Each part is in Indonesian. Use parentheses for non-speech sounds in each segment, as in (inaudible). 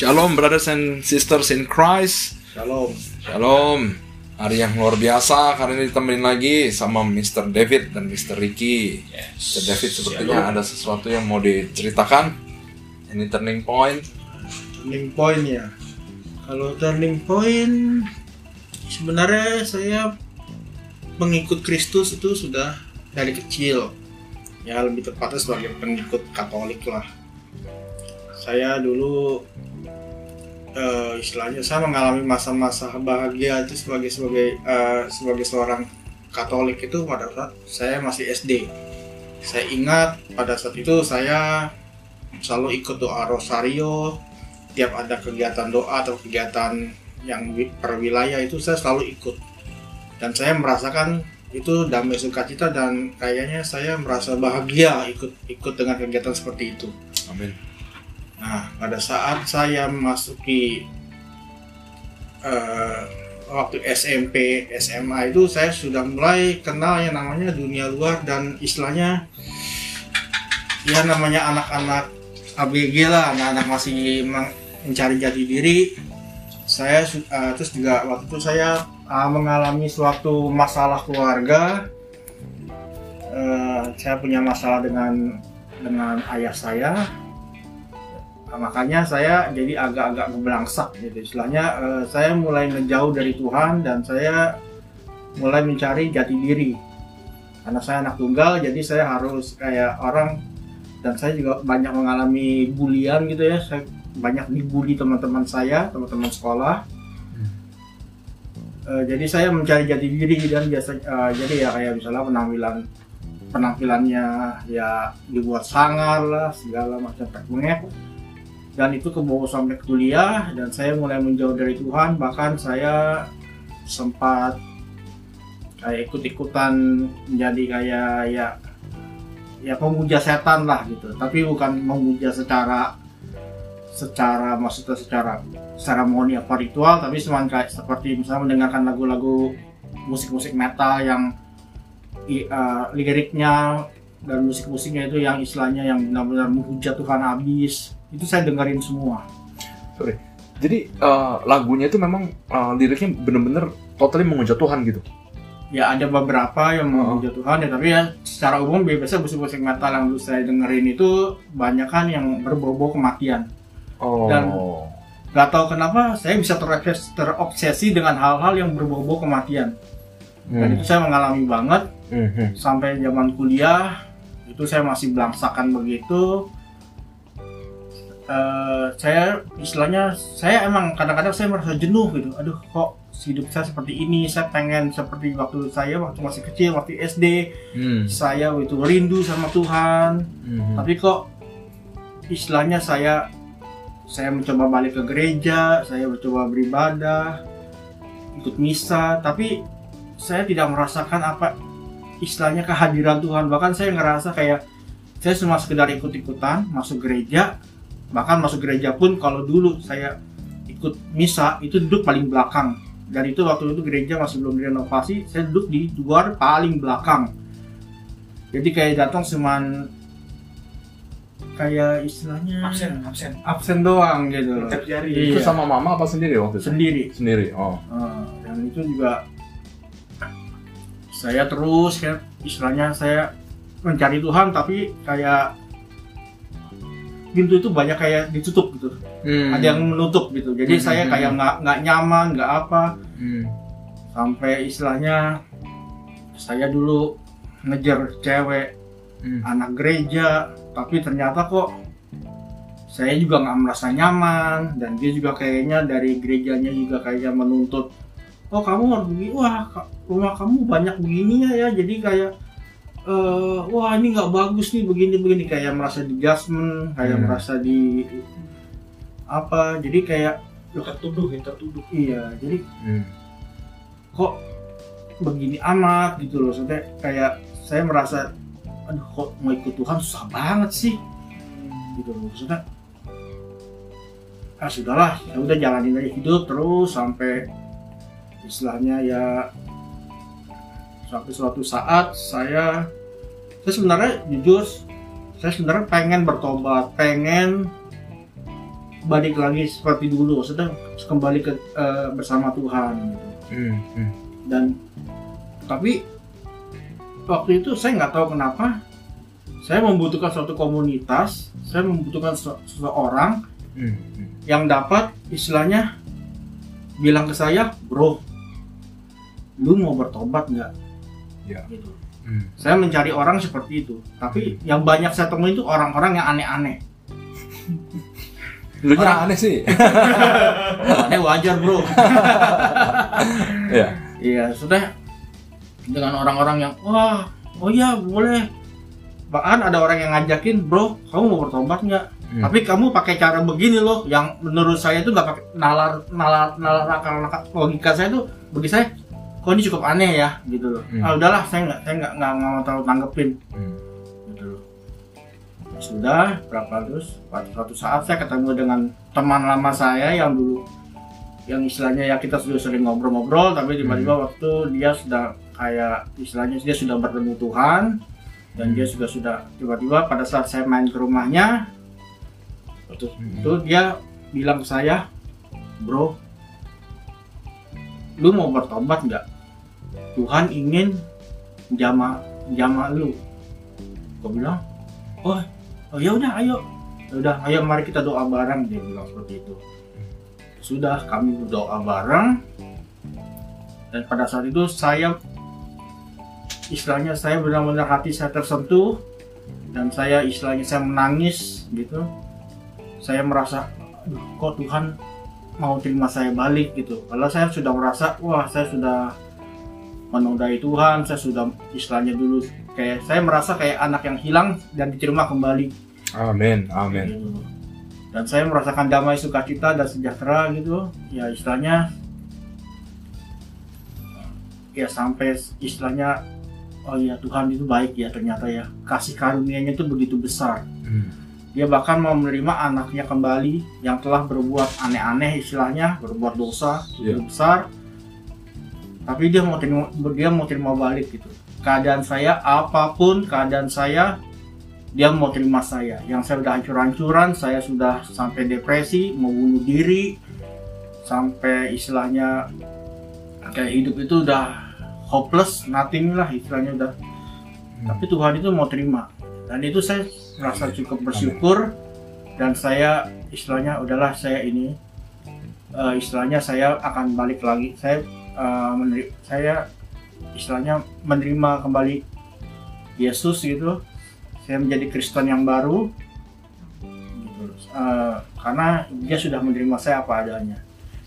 Shalom brothers and sisters in Christ. Shalom. Shalom. Hari yang luar biasa kali ini ditemenin lagi sama Mr. David dan Mr. Ricky. Mr. David sepertinya ada sesuatu yang mau diceritakan. Ini turning point. Turning point ya. Kalau turning point sebenarnya saya mengikut Kristus itu sudah dari kecil. Ya lebih tepatnya sebagai pengikut Katolik lah. Saya dulu eh, istilahnya saya mengalami masa-masa bahagia itu sebagai sebagai eh, sebagai seorang Katolik itu pada saat saya masih SD. Saya ingat pada saat itu saya selalu ikut doa rosario tiap ada kegiatan doa atau kegiatan yang per wilayah itu saya selalu ikut dan saya merasakan itu damai sukacita dan kayaknya saya merasa bahagia ikut ikut dengan kegiatan seperti itu. Amin. Nah, pada saat saya memasuki eh, waktu SMP, SMA itu saya sudah mulai kenal yang namanya dunia luar dan istilahnya ya namanya anak-anak ABG lah, anak-anak masih mencari jati diri. Saya eh, terus juga waktu itu saya eh, mengalami suatu masalah keluarga. Eh, saya punya masalah dengan dengan ayah saya Nah, makanya saya jadi agak-agak ngebelangsak gitu. Istilahnya eh, saya mulai ngejauh dari Tuhan dan saya mulai mencari jati diri. Karena saya anak tunggal jadi saya harus kayak orang dan saya juga banyak mengalami bulian gitu ya. Saya banyak dibully teman-teman saya teman-teman sekolah. Eh, jadi saya mencari jati diri dan biasa eh, jadi ya kayak misalnya penampilan penampilannya ya dibuat sangar lah segala macam teknik dan itu kebawa sampai kuliah dan saya mulai menjauh dari Tuhan. Bahkan saya sempat kayak ikut-ikutan menjadi kayak ya ya pemuja setan lah gitu. Tapi bukan memuja secara secara maksudnya secara seremoni apa ritual tapi kayak seperti misalnya mendengarkan lagu-lagu musik-musik metal yang eh, liriknya dan musik-musiknya itu yang istilahnya yang benar-benar menghujat Tuhan habis itu saya dengerin semua Jadi eh, lagunya itu memang eh, liriknya bener-bener totally menghujat Tuhan gitu. ya ada beberapa yang Oh. menghujat Tuhan ya tapi ya secara umum biasanya musik-musik metal yang dulu saya dengerin itu banyak kan yang berbau-bau kematian Oh. Dan- Gak tahu kenapa saya bisa terobses- terobsesi dengan hal-hal yang berbau-bau kematian dan Hmm. itu saya mengalami banget Hmm, hmm. sampai zaman kuliah itu saya masih belangsakan begitu Eh, saya istilahnya saya emang kadang-kadang saya merasa jenuh gitu. Aduh kok hidup saya seperti ini? Saya pengen seperti waktu saya waktu masih kecil waktu SD Hmm. saya itu rindu sama Tuhan. Hmm. tapi kok istilahnya saya saya mencoba balik ke gereja saya mencoba beribadah ikut misa. Tapi saya tidak merasakan apa istilahnya kehadiran Tuhan. Bahkan saya ngerasa kayak saya cuma sekedar ikut-ikutan masuk gereja bahkan masuk gereja pun kalau dulu saya ikut misa itu duduk paling belakang dan itu waktu itu gereja masih belum direnovasi saya duduk di luar paling belakang jadi kayak datang cuman kayak istilahnya absen absen absen doang gitu loh. Jari. Iya. Itu sama mama apa sendiri waktu itu? sendiri Sendiri. Oh. Eh, dan itu juga saya terus ya istilahnya saya mencari Tuhan tapi kayak pintu itu banyak kayak ditutup gitu Hmm. ada yang menutup gitu jadi Hmm, saya hmm, kayak hmm. nggak nggak nyaman nggak apa Hmm. sampai istilahnya saya dulu ngejar cewek Hmm. anak gereja tapi ternyata kok saya juga nggak merasa nyaman dan dia juga kayaknya dari gerejanya juga kayaknya menuntut oh kamu harus begini wah rumah kamu banyak begini ya ya jadi kayak eh, wah ini nggak bagus nih begini begini. Kayak merasa di judgment kayak Hmm. merasa di apa. Jadi kayak tertuduh ya tertuduh. Iya jadi Hmm. kok begini amat gitu loh. Maksudnya kayak saya merasa aduh kok mau ikut Tuhan? Susah banget sih. Gitu loh. Maksudnya ah sudahlah ya udah jalanin aja hidup terus sampai istilahnya ya sampai suatu saat saya saya sebenarnya jujur saya sebenarnya pengen bertobat pengen balik lagi seperti dulu sudah kembali ke eh, bersama Tuhan gitu. Hmm, hmm. dan tapi waktu itu saya nggak tahu kenapa saya membutuhkan suatu komunitas saya membutuhkan se- seseorang Hmm, hmm. yang dapat istilahnya bilang ke saya bro lu mau bertobat nggak Ya. gitu Hmm. saya mencari orang seperti itu tapi yang banyak saya temui itu orang-orang yang aneh-aneh Lu Orang- aneh sih. (laughs) aneh wajar bro (laughs) ya. Iya, sudah dengan orang-orang yang wah, oh iya boleh. Bahkan ada orang yang ngajakin, bro, kamu mau bertobat nggak? Hmm. Tapi kamu pakai cara begini loh, yang menurut saya itu nggak pakai nalar nalar nalar akal logika saya tuh bagi saya, kok ini cukup aneh ya, gitu loh. Hmm. Ah udahlah, saya nggak saya nggak nggak mau terlalu tanggepin, Hmm. gitu loh. Sudah berapa terus? Suatu, saat saya ketemu dengan teman lama saya yang dulu yang istilahnya ya kita sudah sering ngobrol-ngobrol tapi tiba-tiba waktu dia sudah kayak istilahnya dia sudah bertemu Tuhan dan dia juga sudah tiba-tiba pada saat saya main ke rumahnya waktu Hmm. itu dia bilang ke saya bro lu mau bertobat nggak Tuhan ingin jama jama lu. Gue bilang oh oh ya udah ayo. Ya udah ayo mari kita doa bareng. Dia bilang seperti itu. Sudah kami berdoa bareng. Dan pada saat itu saya istilahnya saya benar-benar hati saya tersentuh. Dan saya istilahnya saya menangis gitu. Saya merasa "Aduh, kok Tuhan mau terima saya balik? Gitu. Kalau saya sudah merasa wah saya sudah menodai Tuhan saya sudah istilahnya dulu kayak saya merasa kayak anak yang hilang dan diterima kembali Amin, amin. gitu. dan saya merasakan damai sukacita dan sejahtera gitu ya istilahnya ya sampai istilahnya oh ya Tuhan itu baik ya ternyata ya kasih karunia-Nya itu begitu besar Hmm. dia bahkan mau menerima anaknya kembali yang telah berbuat aneh-aneh istilahnya berbuat dosa begitu besar tapi dia mau terima dia mau terima balik gitu. Keadaan saya apa pun keadaan saya dia mau terima saya. Yang saya udah hancur-hancuran saya sudah sampai depresi mau bunuh diri sampai istilahnya kayak hidup itu udah hopeless nothing lah istilahnya udah. Tapi Tuhan itu mau terima. Dan itu saya merasa cukup bersyukur. Dan saya istilahnya udahlah saya ini eh, istilahnya saya akan balik lagi. Saya eh, meneri- saya istilahnya menerima kembali Yesus gitu saya menjadi Kristen yang baru gitu. Eh, karena dia sudah menerima saya apa adanya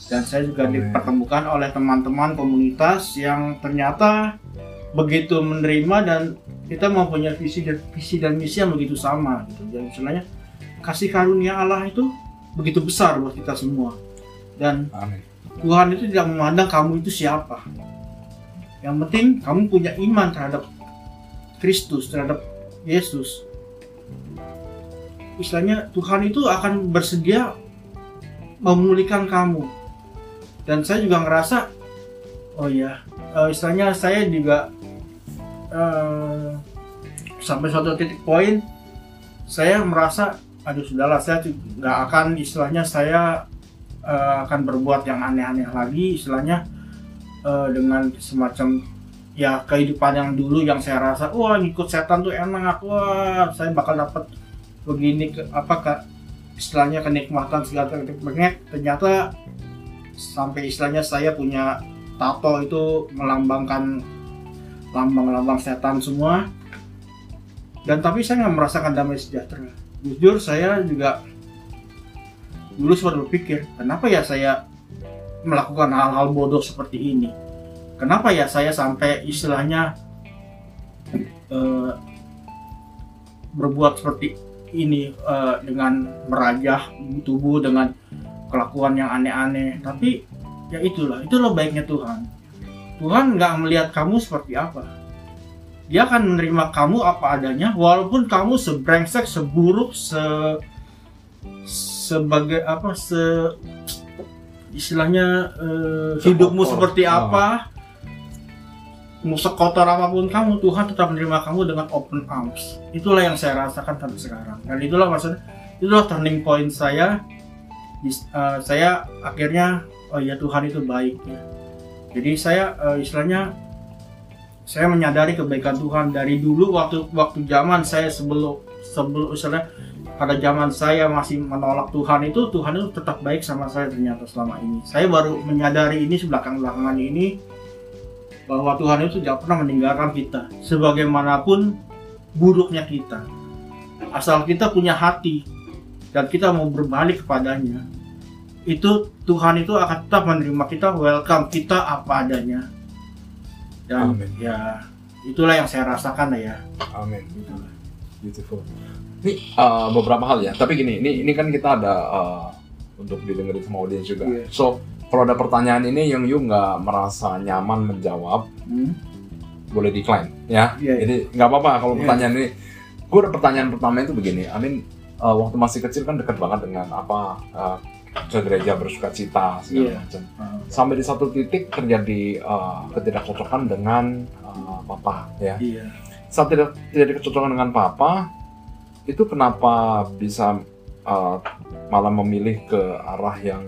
dan saya juga Amin. dipertemukan oleh teman-teman komunitas yang ternyata begitu menerima dan kita mempunyai visi dan visi dan misi yang begitu sama gitu. Dan istilahnya kasih karunia Allah itu begitu besar buat kita semua. Dan Amin. Tuhan itu tidak memandang kamu itu siapa. Yang penting kamu punya iman terhadap Kristus, terhadap Yesus. Istilahnya Tuhan itu akan bersedia memulihkan kamu. Dan saya juga ngerasa, oh ya, istilahnya saya juga eh, sampai suatu titik poin, saya merasa, aduh sudahlah, saya nggak akan istilahnya saya eh, akan berbuat yang aneh-aneh lagi, istilahnya eh, dengan semacam ya kehidupan yang dulu yang saya rasa, wah ngikut setan tuh enak, wah saya bakal dapat begini ke apa ke istilahnya kenikmatan segala kenikmatan ternyata sampai istilahnya saya punya tato itu melambangkan lambang-lambang setan semua. Dan tapi saya nggak merasakan damai sejahtera. Jujur saya juga dulu sempat berpikir kenapa ya saya melakukan hal-hal bodoh seperti ini? Kenapa ya saya sampai istilahnya eh, berbuat seperti ini eh, dengan merajah tubuh dengan kelakuan yang aneh-aneh? Tapi ya itulah itulah baiknya Tuhan. Tuhan nggak melihat kamu seperti apa. Dia akan menerima kamu apa adanya walaupun kamu sebrengsek seburuk se sebagai apa se istilahnya eh, hidupmu Sekotor. seperti Oh. apa mau sekotor apa pun kamu Tuhan tetap menerima kamu dengan open arms. Itulah yang saya rasakan sampai sekarang. Dan itulah maksudnya itulah turning point saya. Eh, saya akhirnya oh ya Tuhan itu baik ya. Jadi saya eh, istilahnya saya menyadari kebaikan Tuhan. Dari dulu waktu waktu zaman saya sebelum sebelum istilahnya pada zaman saya masih menolak Tuhan itu Tuhan itu tetap baik sama saya ternyata selama ini saya baru menyadari ini sebelakang belakangan ini bahwa Tuhan itu tidak pernah meninggalkan kita sebagaimanapun buruknya kita asal kita punya hati dan kita mau berbalik kepadanya itu Tuhan itu akan tetap menerima kita welcome kita apa adanya dan Amin. ya itulah yang saya rasakan ya Amin. Beautiful. Ini uh, beberapa hal ya. Tapi gini, ini ini kan kita ada uh, untuk didengerin sama audiens juga. Iya. So kalau ada pertanyaan ini yang you nggak merasa nyaman menjawab, Hmm. boleh decline ya. Iya, iya. Jadi nggak apa-apa kalau Iya. pertanyaan ini. Gue ada pertanyaan pertama itu begini. Amin uh, waktu masih kecil kan dekat banget dengan apa uh, ke gereja bersuka cita segala Iya. macam. Ah, Sampai di satu titik terjadi uh, ketidakcocokan dengan uh, papa ya. iya saat tidak tidak kecocokan dengan papa itu kenapa bisa uh, malah memilih ke arah yang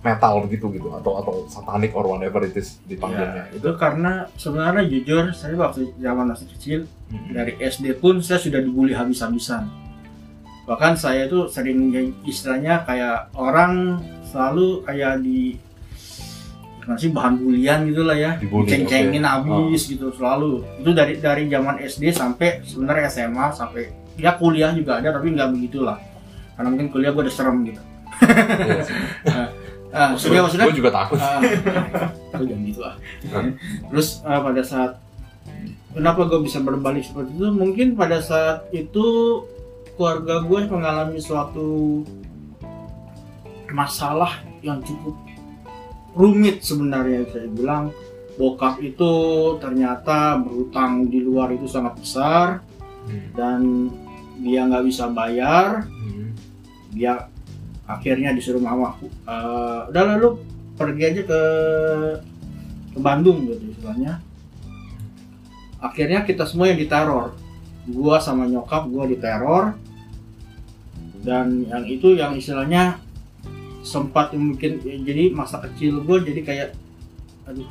metal begitu gitu atau atau satanik or whatever it is dipanggilnya Ya, itu karena sebenarnya jujur saya waktu zaman masih kecil Hmm. dari SD pun saya sudah dibully habis-habisan bahkan saya tuh sering ya, istilahnya kayak orang selalu kayak di sih bahan bulian gitu lah ya ceng-cengin oke. habis gitu selalu itu dari dari zaman SD sampai sebenarnya SMA sampai ya kuliah juga ada tapi nggak begitulah karena mungkin kuliah gue udah serem gitu (laughs) ah, maksudnya maksudnya Gue juga takut Ah, lu jangan gitu ah. Hmm. Terus ah, pada saat kenapa gue bisa berbalik seperti itu? Mungkin pada saat itu keluarga gue mengalami suatu masalah yang cukup rumit sebenarnya saya bilang. Bokap itu ternyata berutang di luar itu sangat besar Hmm. dan dia nggak bisa bayar. Hmm. dia akhirnya disuruh mama "Eh, udah lalu pergi aja ke ke Bandung gitu istilahnya. Akhirnya kita semua yang diteror. Gua sama nyokap gua diteror. Dan yang itu yang istilahnya sempat mungkin ya, jadi masa kecil gua jadi kayak aduh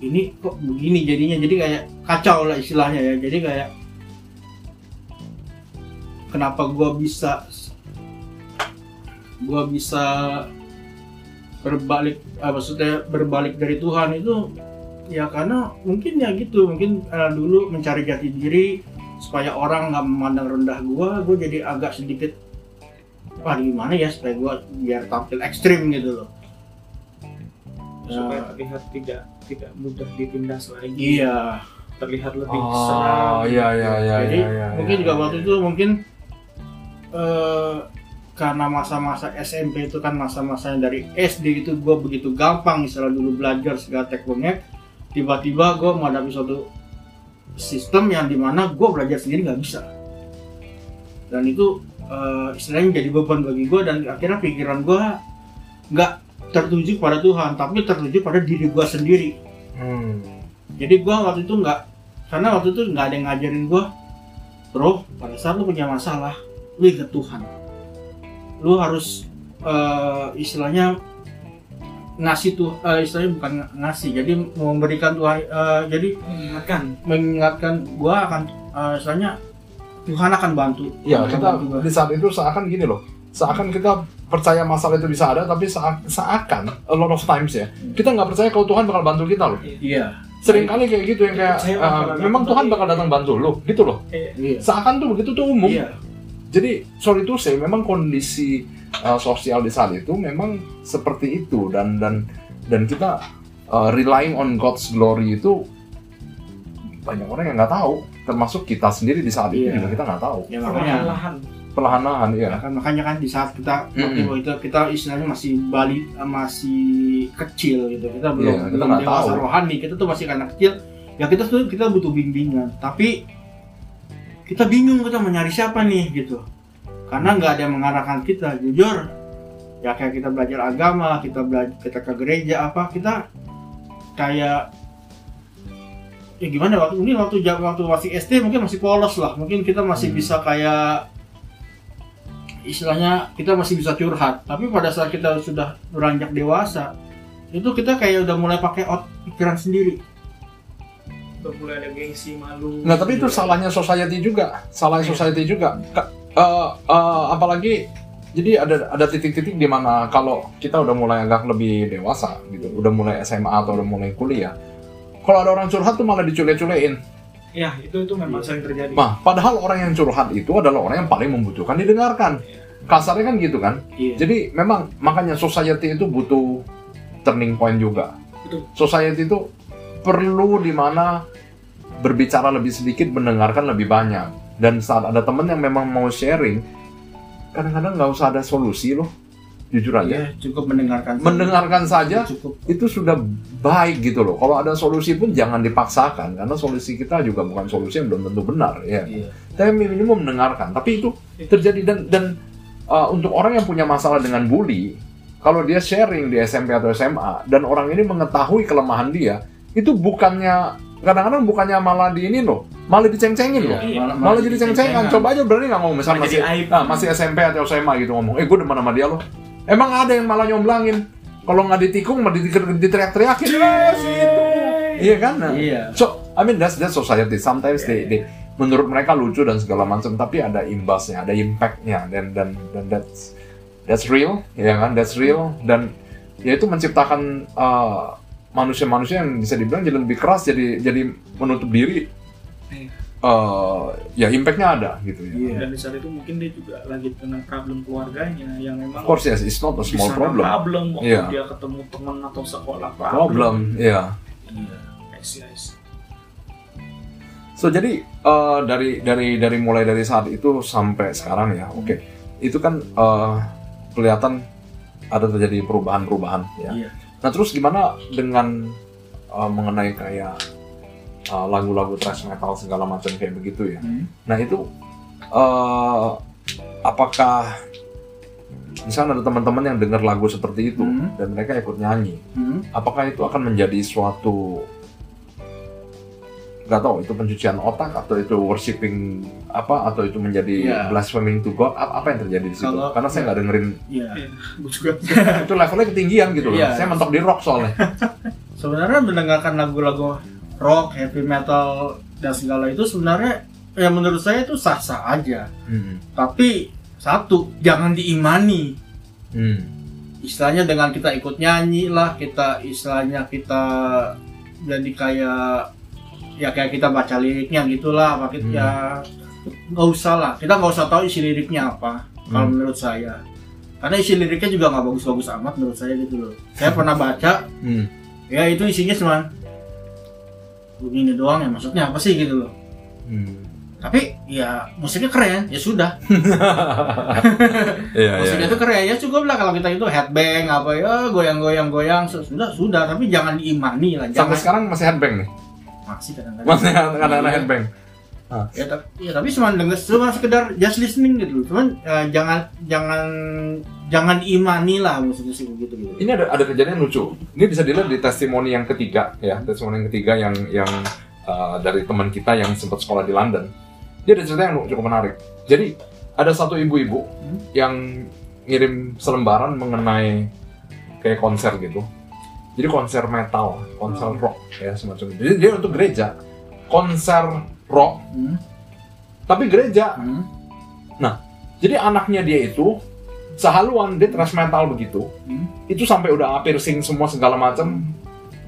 ini kok begini jadinya? Jadi kayak kacau lah istilahnya ya. Jadi kayak kenapa gua bisa gua bisa berbalik ah, maksudnya berbalik dari Tuhan itu ya karena mungkin ya gitu mungkin eh, dulu mencari jati diri supaya orang nggak memandang rendah gua gua jadi agak sedikit wah gimana ya supaya gua biar tampil ekstrim gitu loh. Supaya Ya, terlihat tidak tidak mudah ditindas lagi iya. Terlihat lebih Oh, seram iya iya iya jadi iya, iya, mungkin iya, juga iya. waktu itu mungkin eh karena masa-masa SMP itu kan masa-masa yang dari SD itu gue begitu gampang misalnya dulu belajar segala tekniknya tiba-tiba gue menghadapi suatu sistem yang di mana gue belajar sendiri nggak bisa. Dan itu eh, istilahnya jadi beban bagi gue dan akhirnya pikiran gue nggak tertuju pada Tuhan tapi tertuju pada diri gue sendiri. Hmm. jadi gua waktu itu nggak karena waktu itu nggak ada yang ngajarin gua bro pada saat lu punya masalah lu ingat Tuhan. Lu harus eh, istilahnya ngasih tuh eh, istilahnya bukan ng- ngasih jadi memberikan Tuhan jadi mengingatkan. mengingatkan gua akan eh, istilahnya Tuhan akan bantu Ya, akan kita bantu di saat itu seakan gini loh. Seakan kita percaya masalah itu bisa ada, tapi seak- seakan a lot of times ya, kita nggak percaya kalau Tuhan bakal bantu kita loh. iya Sering kali kayak gitu yang kayak uh, memang Tuhan bakal datang bantu lo, gitu loh. iya Seakan tuh begitu tuh umum. iya Jadi sorry to say, memang kondisi uh, sosial di saat itu memang seperti itu dan dan dan kita uh, relying on God's glory itu banyak orang yang nggak tahu, termasuk kita sendiri di saat itu Iya. juga kita nggak tahu. ya makanya perlahan Perlahan-lahan ya. Ya kan makanya kan di saat kita Mm-mm. waktu itu kita istilahnya masih bali masih kecil gitu kita belum Iya, kita belum dewasa tahu. rohani kita tuh masih anak kecil ya kita tuh kita butuh bimbingan tapi kita bingung kita mau nyari siapa nih gitu karena nggak ada yang mengarahkan kita jujur ya kayak kita belajar agama kita belajar kita ke gereja apa kita kayak ya gimana waktu ini waktu waktu masih SD mungkin masih polos lah mungkin kita masih Hmm. bisa kayak istilahnya kita masih bisa curhat tapi pada saat kita sudah beranjak dewasa itu kita kayak udah mulai pakai out pikiran sendiri Udah mulai ada gengsi malu Nggak, tapi itu salahnya society juga. Salahnya society juga. Ka- eh, eh, apalagi jadi ada ada titik-titik di mana kalau kita udah mulai agak lebih dewasa gitu, udah mulai SMA atau udah mulai kuliah, kalau ada orang curhat tuh malah dicule-culein. ya itu itu memang sering terjadi Nah, padahal orang yang curhat itu adalah orang yang paling membutuhkan didengarkan. Kasarnya kan gitu kan. iya Jadi memang makanya society itu butuh turning point juga. Betul. Society itu perlu di mana berbicara lebih sedikit, mendengarkan lebih banyak. Dan saat ada temen yang memang mau sharing, kadang-kadang nggak usah ada solusi loh, jujur aja. ya? cukup mendengarkan Mendengarkan saja cukup. itu sudah baik gitu loh. Kalau ada solusi pun jangan dipaksakan, karena solusi kita juga bukan solusi yang belum tentu benar. Ya. Iya. Tapi minimum mendengarkan. Tapi itu terjadi dan dan uh, untuk orang yang punya masalah dengan bully kalau dia sharing di SMP atau SMA dan orang ini mengetahui kelemahan dia itu bukannya kadang-kadang bukannya malah di ini loh malah diceng-cengin loh. Iya, malah, jadi ceng-cengan. coba aja berani nggak ngomong misalnya masih jadi aib. ah, masih SMP atau SMA gitu ngomong eh gue demen sama dia loh emang ada yang malah nyomblangin kalau nggak ditikung diteriak-teriakin "Eh, si itu." iya kan Nah, iya So, I mean that's that's society. Sometimes they, they menurut mereka lucu dan segala macam, tapi ada imbasnya, ada impactnya, dan dan dan that's that's real, ya kan? That's real dan ya itu menciptakan uh, manusia-manusia yang bisa dibilang jadi lebih keras, jadi jadi menutup diri. Iya. Uh, ya impactnya ada gitu ya. Iya. dan di saat itu mungkin dia juga lagi kena problem keluarganya yang memang Of course yes, it's not a small problem. problem waktu Iya. dia ketemu teman atau sekolah problem, Problem, ya. iya I see, I see. So jadi uh, dari dari dari mulai dari saat itu sampai sekarang ya, oke, itu kan uh, kelihatan ada terjadi perubahan-perubahan ya. Iya. Nah terus gimana dengan uh, mengenai kayak uh, lagu-lagu thrash metal segala macam kayak begitu ya? Hmm. Nah itu uh, apakah misalnya ada teman-teman yang dengar lagu seperti itu Hmm. dan mereka ikut nyanyi, Hmm. apakah itu akan menjadi suatu nggak tahu itu pencucian otak atau itu worshiping apa atau itu menjadi Iya. blaspheming to God apa, yang terjadi di situ Kalau- karena saya nggak dengerin Iya. gue juga (laughs) itu levelnya ketinggian gitu loh Iya. saya mentok di rock soalnya sebenarnya mendengarkan lagu-lagu rock, heavy metal dan segala itu sebenarnya ya menurut saya itu sah-sah aja. Hmm. Tapi satu, jangan diimani. Hmm. Istilahnya dengan kita ikut nyanyi lah, kita istilahnya kita jadi kayak ya kayak kita baca liriknya gitulah, apa kita Hmm. ya nggak usah lah. Kita nggak usah tahu isi liriknya apa. Kalau Hmm. menurut saya, karena isi liriknya juga nggak bagus-bagus amat menurut saya gitu loh. Saya (laughs) pernah baca, Hmm. ya itu isinya cuma begini doang ya maksudnya apa sih gitu loh Hmm. tapi ya musiknya keren ya sudah (laughs) Iya, iya. musiknya itu keren ya cukup lah kalau kita itu headbang apa ya goyang-goyang goyang sudah sudah tapi jangan diimani lah Sampai jangan sekarang masih headbang nih. masih kadang-kadang Masih kadang-kadang Iya. Headbang. ya, tapi, ya tapi cuma denger cuma sekedar just listening gitu cuman eh, jangan jangan jangan diimani lah musik-musik begitu gitu Ini ada ada kejadian lucu. Ini bisa dilihat di testimoni yang ketiga ya, testimoni yang ketiga yang yang uh, dari teman kita yang sempat sekolah di London. Dia ada cerita yang cukup menarik. Jadi ada satu ibu-ibu Hmm. yang ngirim selembaran mengenai kayak konser gitu. Jadi konser metal, konser rock ya semacam itu. Jadi dia untuk gereja. Konser rock Hmm, tapi gereja. hmm, Jadi anaknya dia itu sehaluan dia thrash metal begitu. hmm. Itu sampai udah piercing semua segala macam,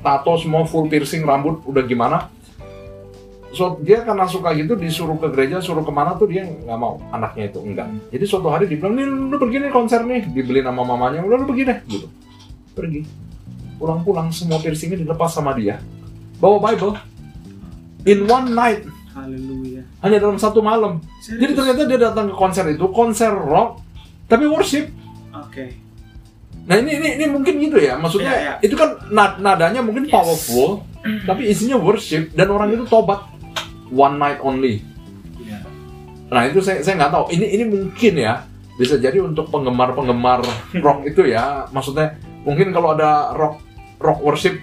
tato semua full piercing rambut udah gimana. So dia karena suka gitu disuruh ke gereja, suruh ke mana tuh dia nggak mau anaknya itu enggak. Jadi suatu hari dibilang nih lu pergi nih konser nih, dibeli nama mamanya, udah lu pergi deh gitu. Pergi. Pulang-pulang semua piercingnya dilepas sama dia. Bawa Bible. In one night, haleluya hanya dalam satu malam. Jadi ternyata dia datang ke konser itu, konser rock, tapi worship. oke Nah ini ini, ini mungkin gitu ya, maksudnya Iya, iya. itu kan na- nadanya mungkin Yes. powerful, (clears throat) tapi isinya worship dan orang itu tobat one night only. Iya. Nah itu saya saya nggak tahu. Ini ini mungkin ya bisa jadi untuk penggemar penggemar (laughs) rock itu ya, maksudnya mungkin kalau ada rock rock worship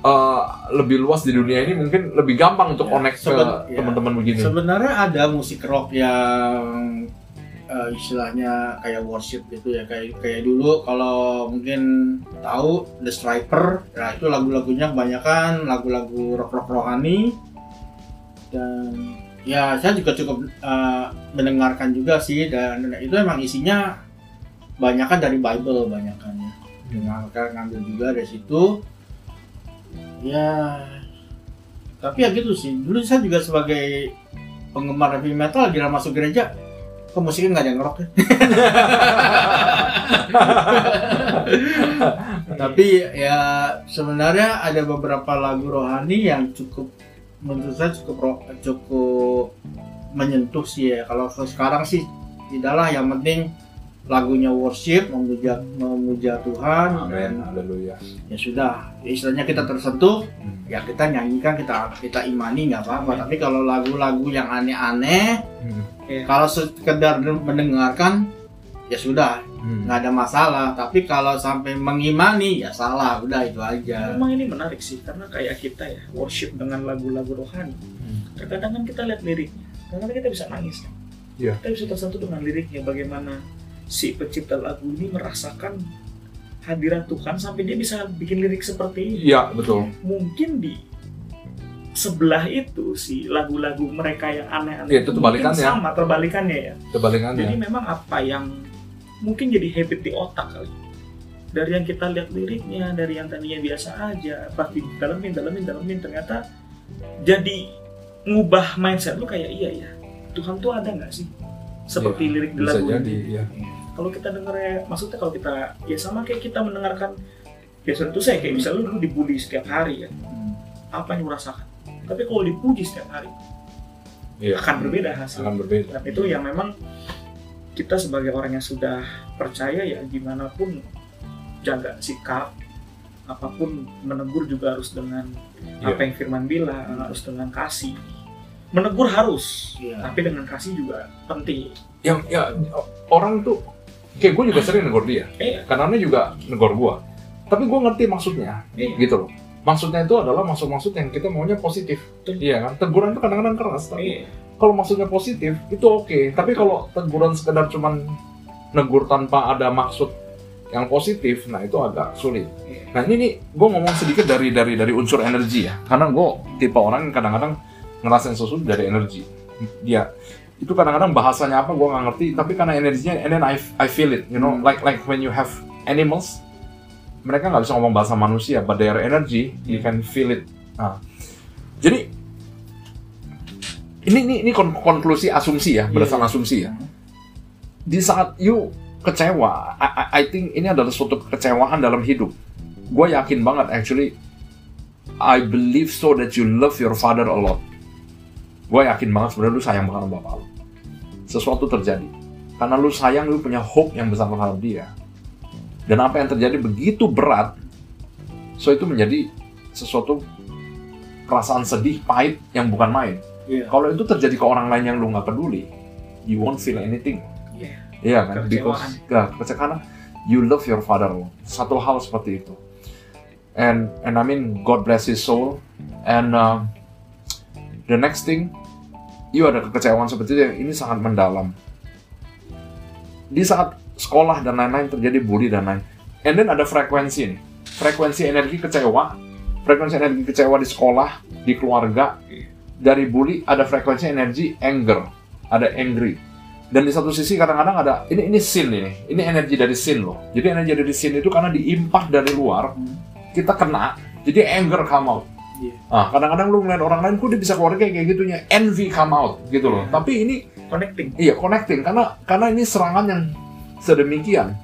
eh, lebih luas di dunia ini mungkin lebih gampang untuk Ya, connect ke ya. teman-teman begini. Sebenarnya ada musik rock yang eh, istilahnya kayak worship gitu ya kayak kayak dulu kalau mungkin tahu The Striper nah itu lagu-lagunya kebanyakan lagu-lagu rock-rock rohani dan ya saya juga cukup eh, mendengarkan juga sih dan itu emang isinya banyakan dari Bible banyakan ya dengarkan ngambil juga dari situ ya. Tapi ya gitu sih. Dulu saya juga sebagai penggemar heavy metal lagi masuk gereja kok musiknya nggak ada ngerok ya? (laughs) Tapi ya sebenarnya ada beberapa lagu rohani yang cukup menurut saya cukup cukup menyentuh sih ya. Kalau sekarang sih tidaklah yang penting lagunya worship memuja memuja Tuhan dan Amin, haleluya. ya sudah ya istilahnya kita tersentuh Hmm. ya kita nyanyikan kita kita imani nggak apa-apa tapi kalau lagu-lagu yang aneh-aneh Hmm. kalau sekedar mendengarkan ya sudah Hmm. nggak ada masalah tapi kalau sampai mengimani ya salah udah itu aja Memang ini menarik sih karena kayak kita ya worship dengan lagu-lagu rohani. Hmm. Terkadang kan kita lihat liriknya, kadang kita bisa nangis kan. Iya. Kita bisa tersentuh dengan liriknya bagaimana si pencipta lagu ini merasakan hadirat Tuhan sampai dia bisa bikin lirik seperti ini. Iya, betul. Mungkin di sebelah itu si lagu-lagu mereka yang aneh-aneh Iya, itu mungkin terbalikannya. sama terbalikannya ya. Jadi Kebalikannya. memang apa yang mungkin jadi habit di otak kali. Dari yang kita lihat liriknya, dari yang tadinya biasa aja, pasti dalemin, dalemin, dalemin, ternyata jadi ngubah mindset lu kayak iya ya. Tuhan tuh ada nggak sih? Seperti Iya, lirik di Bisa lagu jadi, ini. ya. Kalau kita denger ya, maksudnya kalau kita ya sama kayak kita mendengarkan ya tentu saya kayak misalnya lu dulu dibully setiap hari ya. Hmm. Apa yang lu rasakan? Tapi kalau dipuji setiap hari Iya. akan berbeda hasil. Akan berbeda. Dan itu yang memang kita sebagai orang yang sudah percaya ya gimana pun jaga sikap apa pun menegur juga harus dengan Iya. apa yang Firman bilang harus dengan kasih menegur harus Iya. tapi dengan kasih juga penting Yang ya orang tuh kayak gue juga sering negor dia. eh Karena dia juga negor gue. Tapi gue ngerti maksudnya, Iya. gitu loh. Maksudnya itu adalah maksud-maksud yang kita maunya positif. Betul. Iya kan? Teguran itu kadang-kadang keras, tapi eh kalau maksudnya positif itu oke. Tapi kalau teguran sekedar cuman negur tanpa ada maksud yang positif, nah itu agak sulit. Iya. Nah ini nih, gue ngomong sedikit dari dari dari unsur energi ya, karena gue tipe orang yang kadang-kadang ngerasain sesuatu dari energi. Dia itu kadang-kadang bahasanya apa gue nggak ngerti, tapi karena energinya, and then I, I feel it, you know, Hmm. like like when you have animals, mereka nggak bisa ngomong bahasa manusia, but their energy you can feel it. Nah, jadi ini ini ini kon- konklusi asumsi ya, berdasarkan asumsi ya. Di saat you kecewa, I, I, I think ini adalah suatu kekecewaan dalam hidup. Gue yakin banget, actually, I believe so that you love your father a lot. Gue yakin banget sebenarnya lu sayang banget sama bapak lu. Sesuatu terjadi. Karena lu sayang, lu punya hope yang besar terhadap dia. Dan apa yang terjadi begitu berat, so itu menjadi sesuatu perasaan sedih, pahit yang bukan main. Iya. Kalau itu terjadi ke orang lain yang lu nggak peduli, you won't feel anything. Iya. Iya kan? Kekecewaan. Because ya, karena you love your father. Satu hal seperti itu. And and I mean God bless his soul. And uh, the next thing, you ada kekecewaan seperti itu. Ini sangat mendalam. Di saat sekolah dan lain-lain terjadi bully dan lain. And then ada frekuensi nih. Frekuensi energi kecewa. Frekuensi energi kecewa di sekolah, di keluarga. Dari bully ada frekuensi energi anger. Ada angry dan di satu sisi kadang-kadang ada ini ini sin ini ini energi dari sin loh jadi energi dari sin itu karena diimpah dari luar kita kena jadi anger come out Iya. ah. Kadang-kadang lu ngeliat orang lain kok dia bisa keluar kayak gitunya? Envy come out gitu loh. Iya. tapi ini connecting. Iya connecting. Karena karena ini serangan yang sedemikian.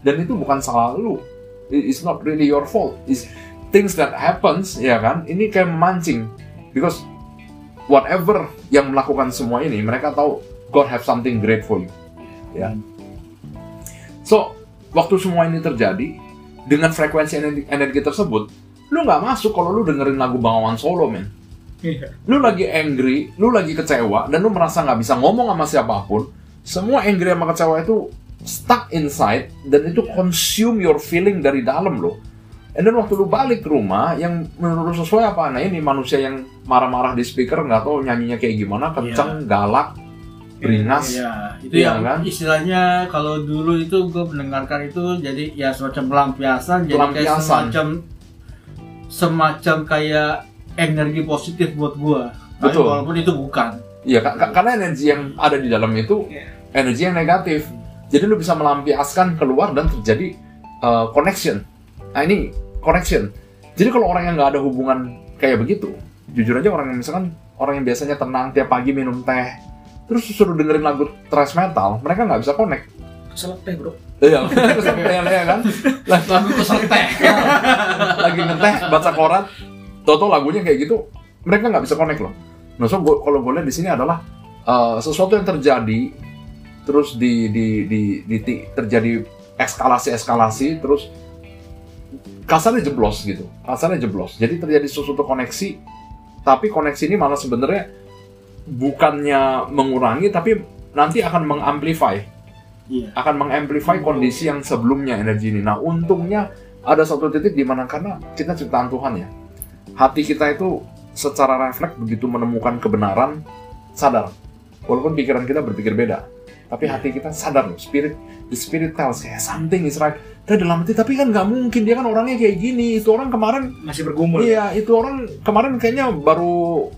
Dan itu bukan salah lu. It- it's not really your fault. It's things that happens ya kan? Ini kayak memancing. Because whatever yang melakukan semua ini mereka tahu God have something great for you. Ya. So waktu semua ini terjadi dengan frekuensi energi, energi tersebut lu nggak masuk kalau lu dengerin lagu Bangawan Solo men iya lu lagi angry, lu lagi kecewa, dan lu merasa nggak bisa ngomong sama siapa pun, semua angry sama kecewa itu stuck inside, dan itu consume your feeling dari dalam lo. And then waktu lu balik ke rumah, yang menurut sesuai apa? Nah ini manusia yang marah-marah di speaker, nggak tahu nyanyinya kayak gimana, kenceng, galak, beringas Ya, itu Iya, yang kan? istilahnya kalau dulu itu gue mendengarkan itu jadi ya semacam pelampiasan, jadi kayak semacam semacam kayak energi positif buat. Tapi Betul. walaupun itu bukan. Iya, ka- ka- karena energi yang ada di dalam itu Iya. energi yang negatif. Jadi lu bisa melampiaskan keluar dan terjadi uh, connection. Nah ini connection. Jadi kalau orang yang nggak ada hubungan kayak begitu, jujur aja orang yang misalkan orang yang biasanya tenang tiap pagi minum teh, terus suruh dengerin lagu thrash metal, mereka nggak bisa connect. Keselak teh bro. Iya, kesampean ya kan? Lah, Lagu kesel teh. (laughs) lagi ngeteh baca koran, toto lagunya kayak gitu, mereka nggak bisa connect loh. Nah, so gua, kalau gue lihat di sini adalah uh, sesuatu yang terjadi, terus di, di, di, di, ti- terjadi eskalasi-eskalasi, terus kasarnya jeblos gitu, kasarnya jeblos. Jadi terjadi sesuatu koneksi, tapi koneksi ini malah sebenarnya bukannya mengurangi, tapi nanti akan mengamplify Iya. akan mengamplify kondisi yang sebelumnya energi ini. Nah, untungnya ada satu titik di mana karena kita ciptaan Tuhan ya. Hati kita itu secara refleks begitu menemukan kebenaran sadar. Walaupun pikiran kita berpikir beda, tapi hati kita sadar loh. Spirit, the spirit tells kayak something is right. Dan dalam hati, tapi kan nggak mungkin dia kan orangnya kayak gini. Itu orang kemarin Masih bergumul. Iya, itu orang kemarin kayaknya baru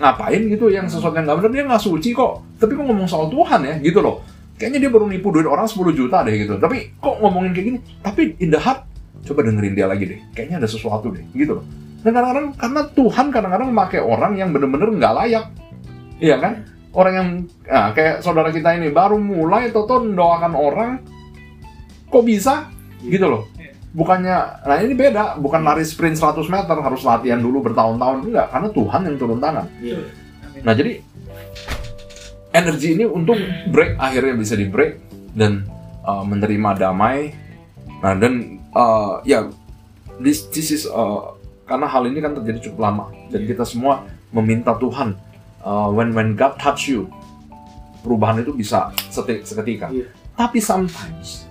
ngapain gitu yang sesuatu yang nggak benar dia nggak suci kok. Tapi kok ngomong soal Tuhan ya gitu loh. Kayaknya dia baru nipu duit orang 10 juta deh gitu. Tapi kok ngomongin kayak gini? Tapi in the heart coba dengerin dia lagi deh. Kayaknya ada sesuatu deh gitu loh. Dan kadang-kadang karena Tuhan kadang-kadang memakai orang yang bener-bener nggak layak. Iya kan? Orang yang nah, kayak saudara kita ini baru mulai toto mendoakan orang kok bisa gitu loh bukannya nah ini beda bukan lari sprint 100 meter harus latihan dulu bertahun-tahun enggak karena Tuhan yang turun tangan Iya. Nah jadi energi ini untung break akhirnya bisa di break dan uh, menerima damai. Nah dan uh, ya this, this is uh, karena hal ini kan terjadi cukup lama dan kita semua meminta Tuhan uh, when when God touch you perubahan itu bisa seketika. Iya. tapi sometimes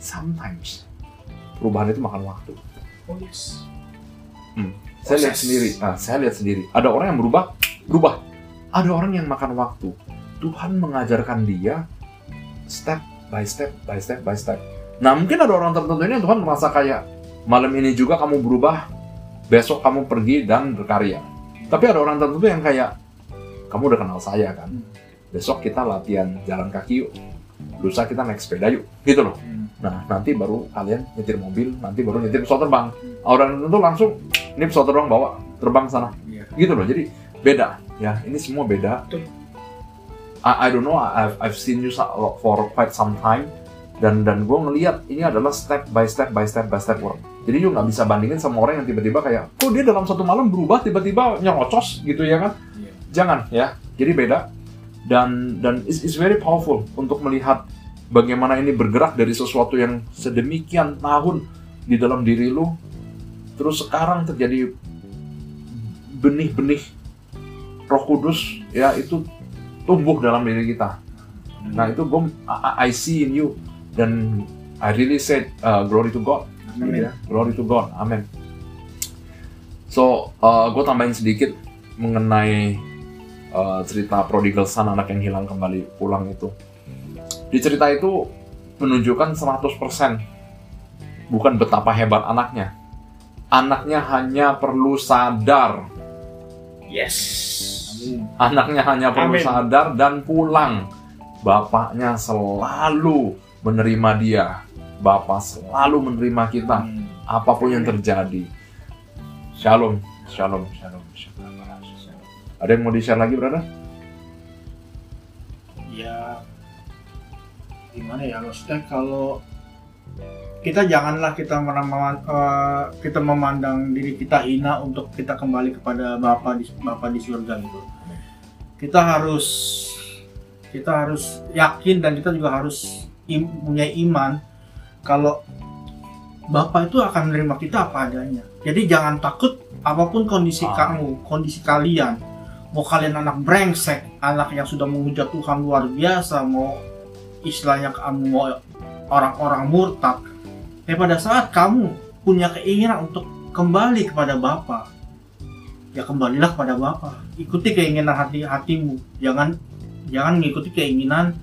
sometimes perubahan itu makan waktu. Oh yes. saya lihat sendiri ah, saya lihat sendiri. Ada orang yang berubah berubah. Ada orang yang makan waktu Tuhan mengajarkan dia step by step by step by step nah mungkin ada orang tertentu ini yang Tuhan merasa kayak malam ini juga kamu berubah besok kamu pergi dan berkarya tapi ada orang tertentu yang kayak kamu udah kenal saya kan besok kita latihan jalan kaki yuk lusa kita naik sepeda yuk gitu loh Nah, nanti baru kalian nyetir mobil, nanti baru nyetir pesawat terbang. Orang tertentu langsung, ini pesawat terbang bawa, terbang sana. Iya. Gitu loh, jadi beda. Ya, ini semua beda. Betul. I, I don't know, I've, I've seen you for quite some time. Dan dan gue ngeliat ini adalah step by step by step by step work. Jadi you nggak bisa bandingin sama orang yang tiba-tiba kayak, kok dia dalam satu malam berubah tiba-tiba nyerocos gitu ya kan? Iya. Jangan ya, jadi beda. Dan dan it's, it's very powerful untuk melihat bagaimana ini bergerak dari sesuatu yang sedemikian tahun di dalam diri lu terus sekarang terjadi benih-benih Roh Kudus ya itu tumbuh dalam diri kita. Nah itu gue I, I see in you dan I really said uh, glory to God. Amin. Ya, glory to God. Amin. So gue tambahin sedikit mengenai uh, cerita prodigal son anak yang hilang kembali pulang itu. Di cerita itu menunjukkan 100% bukan betapa hebat anaknya. Anaknya hanya perlu sadar. Yes. Anaknya hanya perlu Amin. sadar dan pulang. Bapaknya selalu menerima dia. Bapak selalu menerima kita apa pun yang terjadi. Shalom, shalom, shalom, shalom. Ada yang mau di-share lagi, brother? ya gimana ya maksudnya kalau kita janganlah kita eh, kita memandang diri kita hina untuk kita kembali kepada Bapa di Bapa di surga gitu. Kita harus kita harus yakin dan kita juga harus im- punya iman kalau Bapa itu akan menerima kita apa adanya. Jadi jangan takut apa pun kondisi Ah. kamu, kondisi kalian. Mau kalian anak brengsek, anak yang sudah menghujat Tuhan luar biasa, mau istilahnya kamu mau orang-orang murtad. Ya pada saat kamu punya keinginan untuk kembali kepada Bapa, ya kembalilah kepada Bapa. Ikuti keinginan hati hatimu. Jangan jangan mengikuti keinginan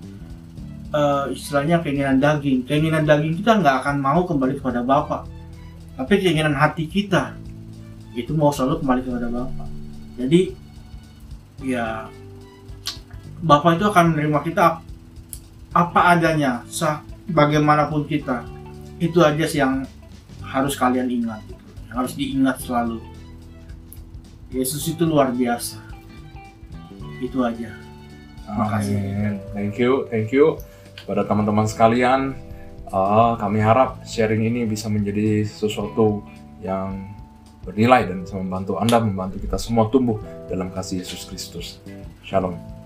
eh, istilahnya keinginan daging keinginan daging kita nggak akan mau kembali kepada Bapa tapi keinginan hati kita itu mau selalu kembali kepada Bapa jadi ya Bapak itu akan menerima kita apa adanya sah bagaimanapun kita itu aja sih yang harus kalian ingat yang harus diingat selalu Yesus itu luar biasa itu aja Makasih. Amin. Thank you, thank you kepada teman-teman sekalian. Ah, kami harap sharing ini bisa menjadi sesuatu yang bernilai dan bisa membantu Anda, membantu kita semua tumbuh dalam kasih Yesus Kristus. Shalom.